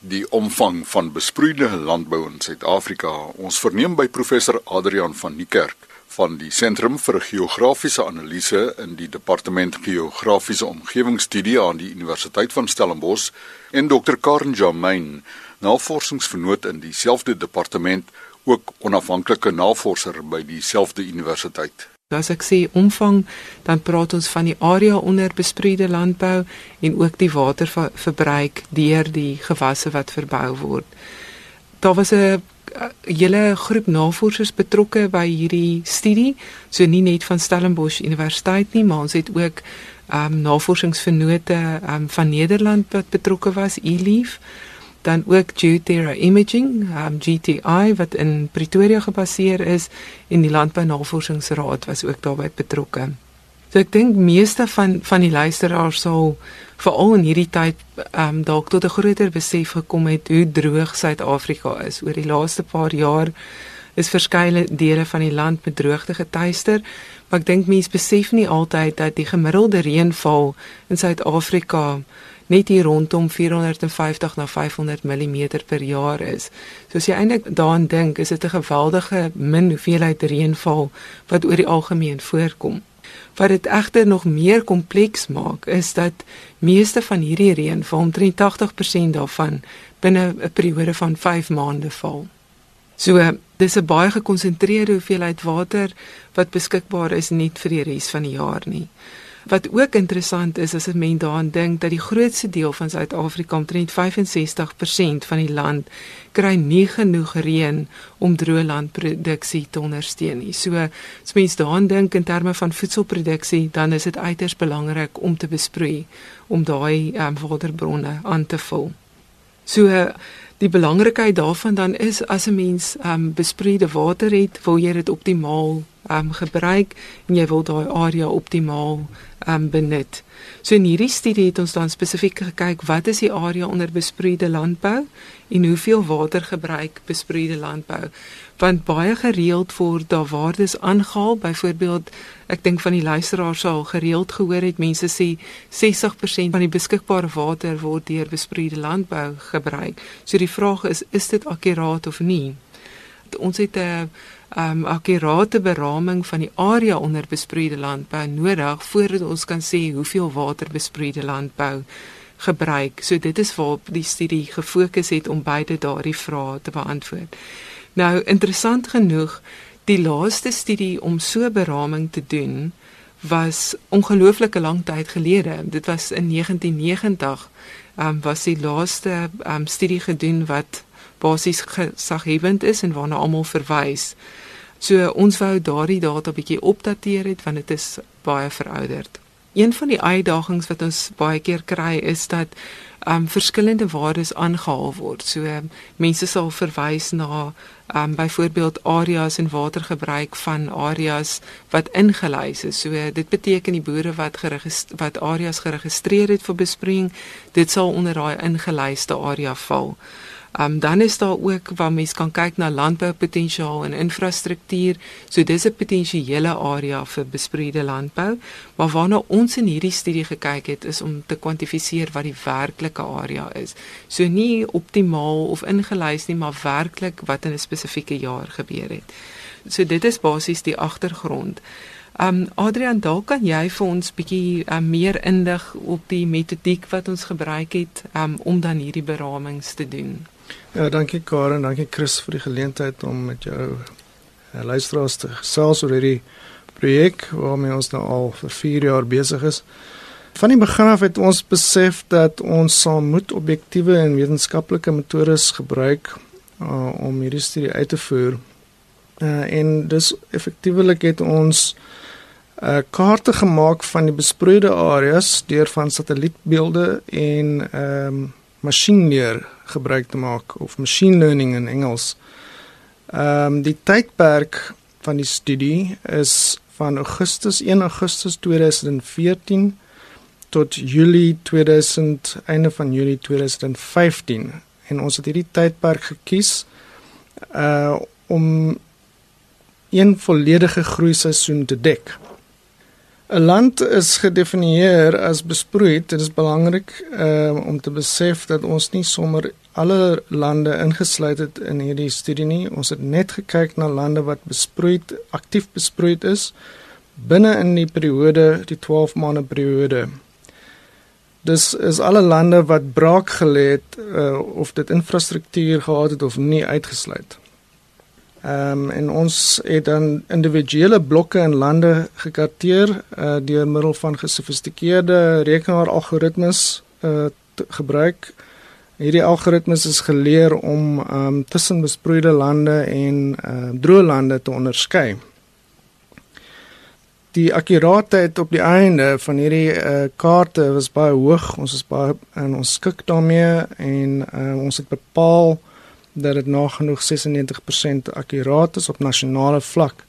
Die omvang van besproeide landbou in Suid-Afrika. Ons verneem by professor Adrian van Niekerk van die Sentrum vir Geografiese Analise in die Departement Geografiese Omgewingsstudie aan die Universiteit van Stellenbosch en Dr. Karen Jamain, navorsingsvernoot in dieselfde departement, ook onafhanklike navorser by dieselfde universiteit. As ek sê omvang, dan praat ons van die area onder besproeide landbou en ook die waterverbruik deur die gewasse wat verbou word. Daar was 'n hele groep navorsers betrokke by hierdie studie, so nie net van Stellenbosch Universiteit nie, maar ons het ook ehm um, navorsingsvennote ehm um, van Nederland wat betrokke was, eLeaf, dan ook Geoterra Imaging, um, GTI wat in Pretoria gebaseer is en die Landbou Navorsingsraad was ook daarbey betrokke. So ek dink meeste van van die luisteraars sal veral in hierdie tyd ehm um, dalk tot 'n groter besef gekom het hoe droog Suid-Afrika is. Oor die laaste paar jaar is verskeie dele van die land met droogte getuister, maar ek dink mense besef nie altyd dat die gemiddelde reënval in Suid-Afrika net hier rondom 450 na 500 mm per jaar is. So as jy eintlik daaraan dink, is dit 'n geweldige min hoeveelheid reënval wat oor die algemeen voorkom. Wat dit egter nog meer kompleks maak, is dat meeste van hierdie reën, vir omtrent 80% daarvan, binne 'n periode van 5 maande val. So, dis 'n baie gekonsentreerde hoeveelheid water wat beskikbaar is net vir die res van die jaar nie. Wat ook interessant is as 'n mens daaraan dink dat die grootste deel van Suid-Afrika, omtrent 65% van die land, kry nie genoeg reën om droë landproduksie te ondersteun nie. So as mens daaraan dink in terme van voedselproduksie, dan is dit uiters belangrik om te besproei om daai um, waterbronne aan te vul. So die belangrikheid daarvan dan is as 'n mens um, besproeide water het, wil jy dit optimaal um, gebruik en jy wil daai area optimaal um, benut. So in hierdie studie het ons dan spesifiek gekyk wat is die area onder besproeide landbou en hoeveel water gebruik besproeide landbou. Want baie gereeld word daar waardes aangehaal, byvoorbeeld ek dink van die luisteraars sal gereeld gehoor het mense sê 60% van die beskikbare water word deur besproeide landbou gebruik. So die vraag is is dit akkuraat of nie? Ons het 'n um akkurate beraming van die area onder besproeide landbou nodig voordat ons kan sê hoeveel water besproeide landbou gebruik. So dit is waar die studie gefokus het om beide daardie vrae te beantwoord. Nou interessant genoeg, die laaste studie om so beraming te doen was ongelooflike lang tyd gelede. Dit was in 1990. Um was die laaste um studie gedoen wat basies gesaghebend is en waarna almal verwys. So ons wou daardie data bietjie opdateer het want dit is baie verouderd. Een van die uitdagings wat ons baie keer kry is dat um verskillende waardes aangehaal word. So um, mense sal verwys na um byvoorbeeld areas en watergebruik van areas wat ingelys is. So dit beteken die boere wat wat areas geregistreer het vir besproeiing, dit sal onder daai ingelyste area val. Um dan is daar ook waar mens kan kyk na landboupotensiaal en infrastruktuur. So dis 'n potensiële area vir besproeide landbou, maar waarna ons in hierdie studie gekyk het is om te kwantifiseer wat die werklike area is. So nie optimaal of ingelys nie, maar werklik wat in 'n spesifieke jaar gebeur het. So dit is basies die agtergrond. Um Adrian, dalk kan jy vir ons bietjie um, meer indig op die metodiek wat ons gebruik het um, om dan hierdie beramings te doen. Ja, dankie Karen, dankie Chris vir die geleentheid om met jou uh, luisteraars te gesels oor hierdie projek waarmee ons nou al vir 4 jaar besig is. Van die begin af het ons besef dat ons sal moet objektiewe en wetenskaplike metodes gebruik uh, om hierdie studie uit te voer. Uh, en dus effektiewelik het ons uh, kaarte gemaak van die besproeide areas deur van satellietbeelde en ehm um, masjienleer gebruik te maak of machine learning in Engels. Ehm um, die tydperk van die studie is van Augustus 1 Augustus 2014 tot Julie 2000 einde van Julie 2015 en ons het hierdie tydperk gekies uh om een volledige groei seisoen te dek. 'n Land is gedefinieer as besproeid. Dit is belangrik uh, om te besef dat ons nie sommer alle lande ingesluit het in hierdie studie nie. Ons het net gekyk na lande wat besproeid, aktief besproeid is binne in die periode, die 12 maande periode. Dis is alle lande wat braak gelê het uh, of dit infrastruktuur gehad het of nie uitgesluit. Ehm um, en ons het dan individuele blokke in lande gekarteer uh, deur middel van gesofistikeerde rekenaaralgoritmes uh, gebruik. Hierdie algoritmes is geleer om ehm um, tussen besproeide lande en uh, droë lande te onderskei die akkuraatheid op die einde van hierdie uh, kaarte was baie hoog. Ons is baie en ons skik daarmee en uh, ons het bepaal dat dit nagenoeg 96% akkuraat is op nasionale vlak.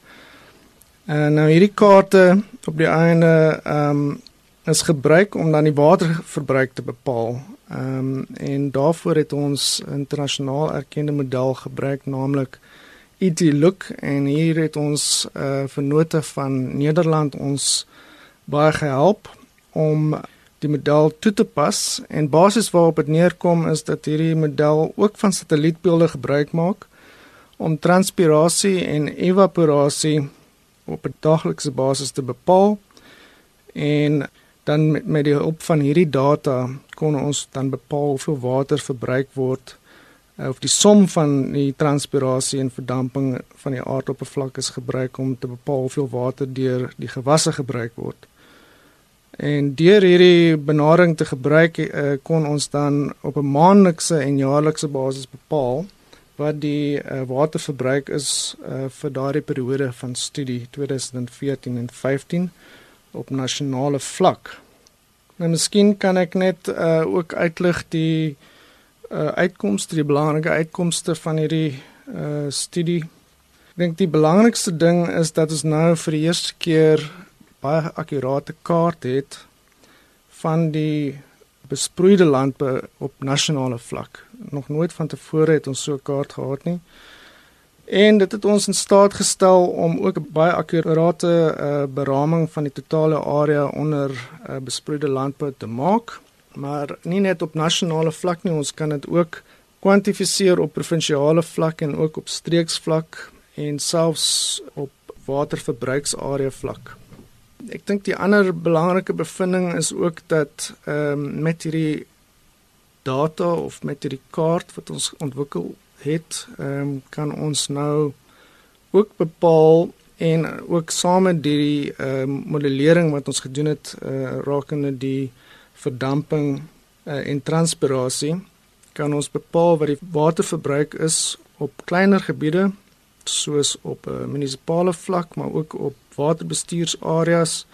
En nou hierdie kaarte op die einde ehm um, is gebruik om dan die waterverbruik te bepaal. Ehm um, en daarvoor het ons internasionaal erkende model gebruik naamlik IT Look en hier het ons uh vennote van Nederland ons baie gehelp om die model toe te pas en basies waarop dit neerkom is dat hierdie model ook van satellietbeelde gebruik maak om transpirasie en evaporasie op 'n daglikse basis te bepaal en dan met, met die hulp van hierdie data kon ons dan bepaal hoeveel water verbruik word Eh, of die som van die transpirasie en verdamping van die aardoppervlak is gebruik om te bepaal hoeveel water deur die gewasse gebruik word. En deur hierdie benadering te gebruik uh, kon ons dan op 'n maandelikse en jaarlikse basis bepaal wat die uh, waterverbruik is uh, vir daardie periode van studie 2014 en 15 op nasionale vlak. Nou miskien kan ek net uh, ook uitlig die uh, uitkomste, die belangrike uitkomste van hierdie uh, studie. Ek dink die belangrikste ding is dat ons nou vir die eerste keer baie akkurate kaart het van die besproeide landbou op nasionale vlak. Nog nooit van tevore het ons so 'n kaart gehad nie. En dit het ons in staat gestel om ook 'n baie akkurate uh, beraming van die totale area onder uh, besproeide landbou te maak maar nie net op nasionale vlak nie, ons kan dit ook kwantifiseer op provinsiale vlak en ook op streeksvlak en selfs op waterverbruiksarea vlak. Ek dink die ander belangrike bevinding is ook dat ehm um, met hierdie data of met hierdie kaart wat ons ontwikkel het, ehm um, kan ons nou ook bepaal en ook saam met die ehm um, modellering wat ons gedoen het uh, rakende die verdamping uh, en transpirasie kan ons bepaal wat die waterverbruik is op kleiner gebiede soos op 'n uh, munisipale vlak maar ook op waterbestuursareas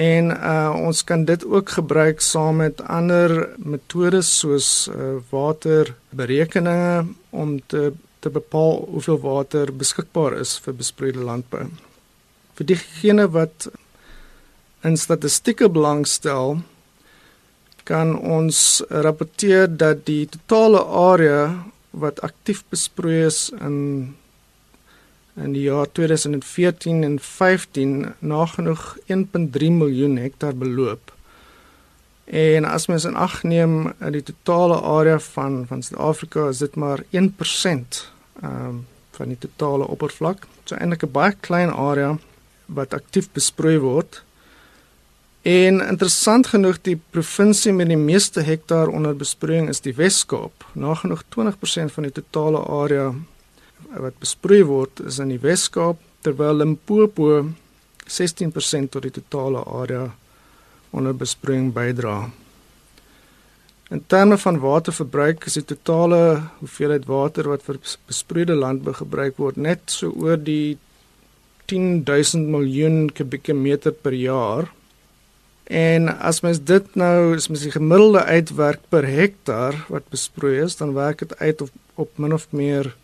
en uh, ons kan dit ook gebruik saam met ander metodes soos uh, waterberekeninge om te te bepaal hoeveel water beskikbaar is vir besproeide landbou. Vir diegene wat in statistieke belangstel, kan ons rapporteer dat die totale area wat aktief besproei is in in die jaar 2014 en 15 nagenoeg 1.3 miljoen hektaar beloop. En as mens in ag neem dat die totale area van van Suid-Afrika is dit maar 1% ehm um, van die totale oppervlak. So eintlik 'n baie klein area wat aktief besproei word. En interessant genoeg die provinsie met die meeste hektaar onder besproeiing is die Wes-Kaap. Nagenoeg 20% van die totale area wat besproei word is in die Wes-Kaap terwyl Limpopo 16% tot die totale area onder besproeiing bydra. In terme van waterverbruik is die totale hoeveelheid water wat vir besproeide landbou gebruik word net so oor die 10000 miljoen kubieke meter per jaar. En as mens dit nou, as mens die gemiddelde uitwerk per hektaar wat besproei is, dan werk dit uit op op min of meer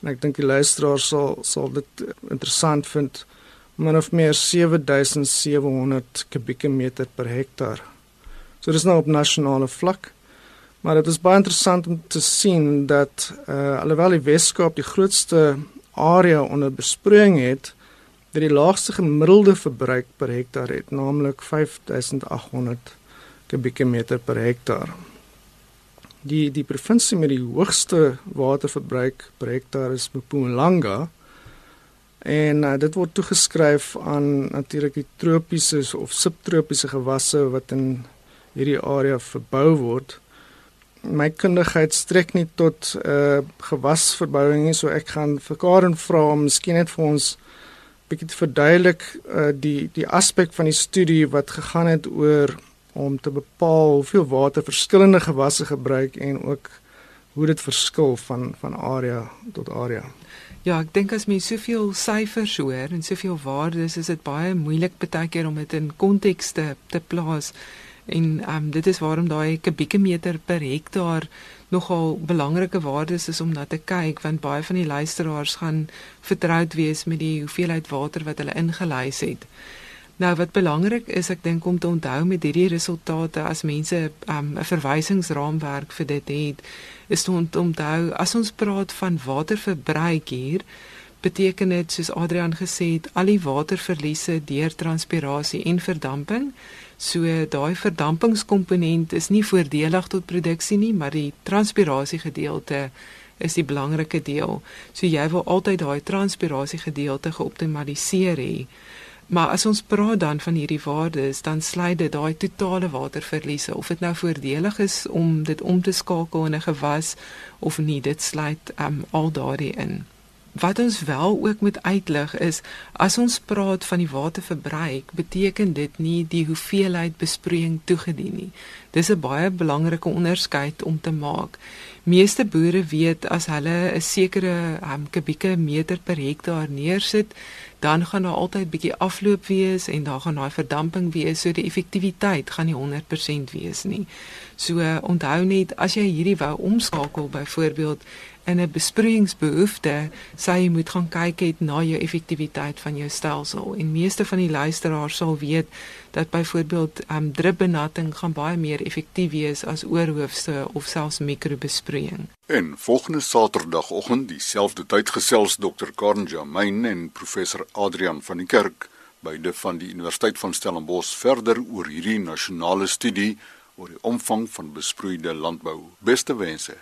en ek dink die luisteraars sal sal dit interessant vind min of meer 7700 kubieke meter per hektaar. So dis nou op nasionale vlak. Maar dit is baie interessant om te sien dat uh, alhoewel die Weskaap die grootste area onder besproeiing het, wat die laagste gemiddelde verbruik per hektaar het, naamlik 5800 kubieke meter per hektaar. Die die provinsie met die hoogste waterverbruik per hektaar is Mpumalanga. En uh, dit word toegeskryf aan natuurlik die tropiese of subtropiese gewasse wat in hierdie area verbou word. My kundigheid strek nie tot uh gewasverbouing nie, so ek gaan vir Karen vra om miskien net vir ons bietjie te verduidelik uh die die aspek van die studie wat gegaan het oor om te bepaal hoeveel water verskillende gewasse gebruik en ook hoe dit verskil van van area tot area. Ja, ek dink as mens soveel syfers hoor en soveel waardes, is dit baie moeilik baie keer om dit in konteks te, te plaas. En ehm um, dit is waarom daai kubieke meter per hektaar nogal belangrike waardes is om na te kyk want baie van die luisteraars gaan vertroud wees met die hoeveelheid water wat hulle ingelys het. Nou wat belangrik is ek dink om te onthou met hierdie resultate as mense 'n um, verwysingsraamwerk vir dit het is om te onthou as ons praat van waterverbruik hier beteken dit soos Adrian gesê het al die waterverliese deur transpirasie en verdamping So daai verdampingskomponent is nie voordelig tot produksie nie, maar die transpirasie gedeelte is die belangrike deel. So jy wil altyd daai transpirasie gedeelte geoptimaliseer hê. Maar as ons praat dan van hierdie waardes, dan sluit dit daai totale waterverliese of dit nou voordelig is om dit om te skakel in 'n gewas of nie, dit sluit um, al daardie in. Wat ons wel ook moet uitlig is as ons praat van die waterverbruik, beteken dit nie die hoeveelheid besproeiing toegedien nie. Dis 'n baie belangrike onderskeid om te maak. Meeste boere weet as hulle 'n sekere um, kubieke meter per hektaar neersit, dan gaan daar altyd bietjie afloop wees en daar gaan daai verdamping wees, so die effektiwiteit gaan nie 100% wees nie. So onthou net as jy hierdie wou omskakel byvoorbeeld in 'n besproeiingsbehoefte, sê jy moet gaan kyk het na jou effektiwiteit van jou stelsel. En meeste van die luisteraars sal weet dat byvoorbeeld ehm um, drupbenatting gaan baie meer effektief wees as oorhoofse of selfs mikrobesproeiing. En volgende Saterdagoggend dieselfde tyd gesels Dr. Karen Jamain en professor Adrian van die Kerk beide van die Universiteit van Stellenbosch verder oor hierdie nasionale studie oor die omvang van besproeide landbou. Beste wense.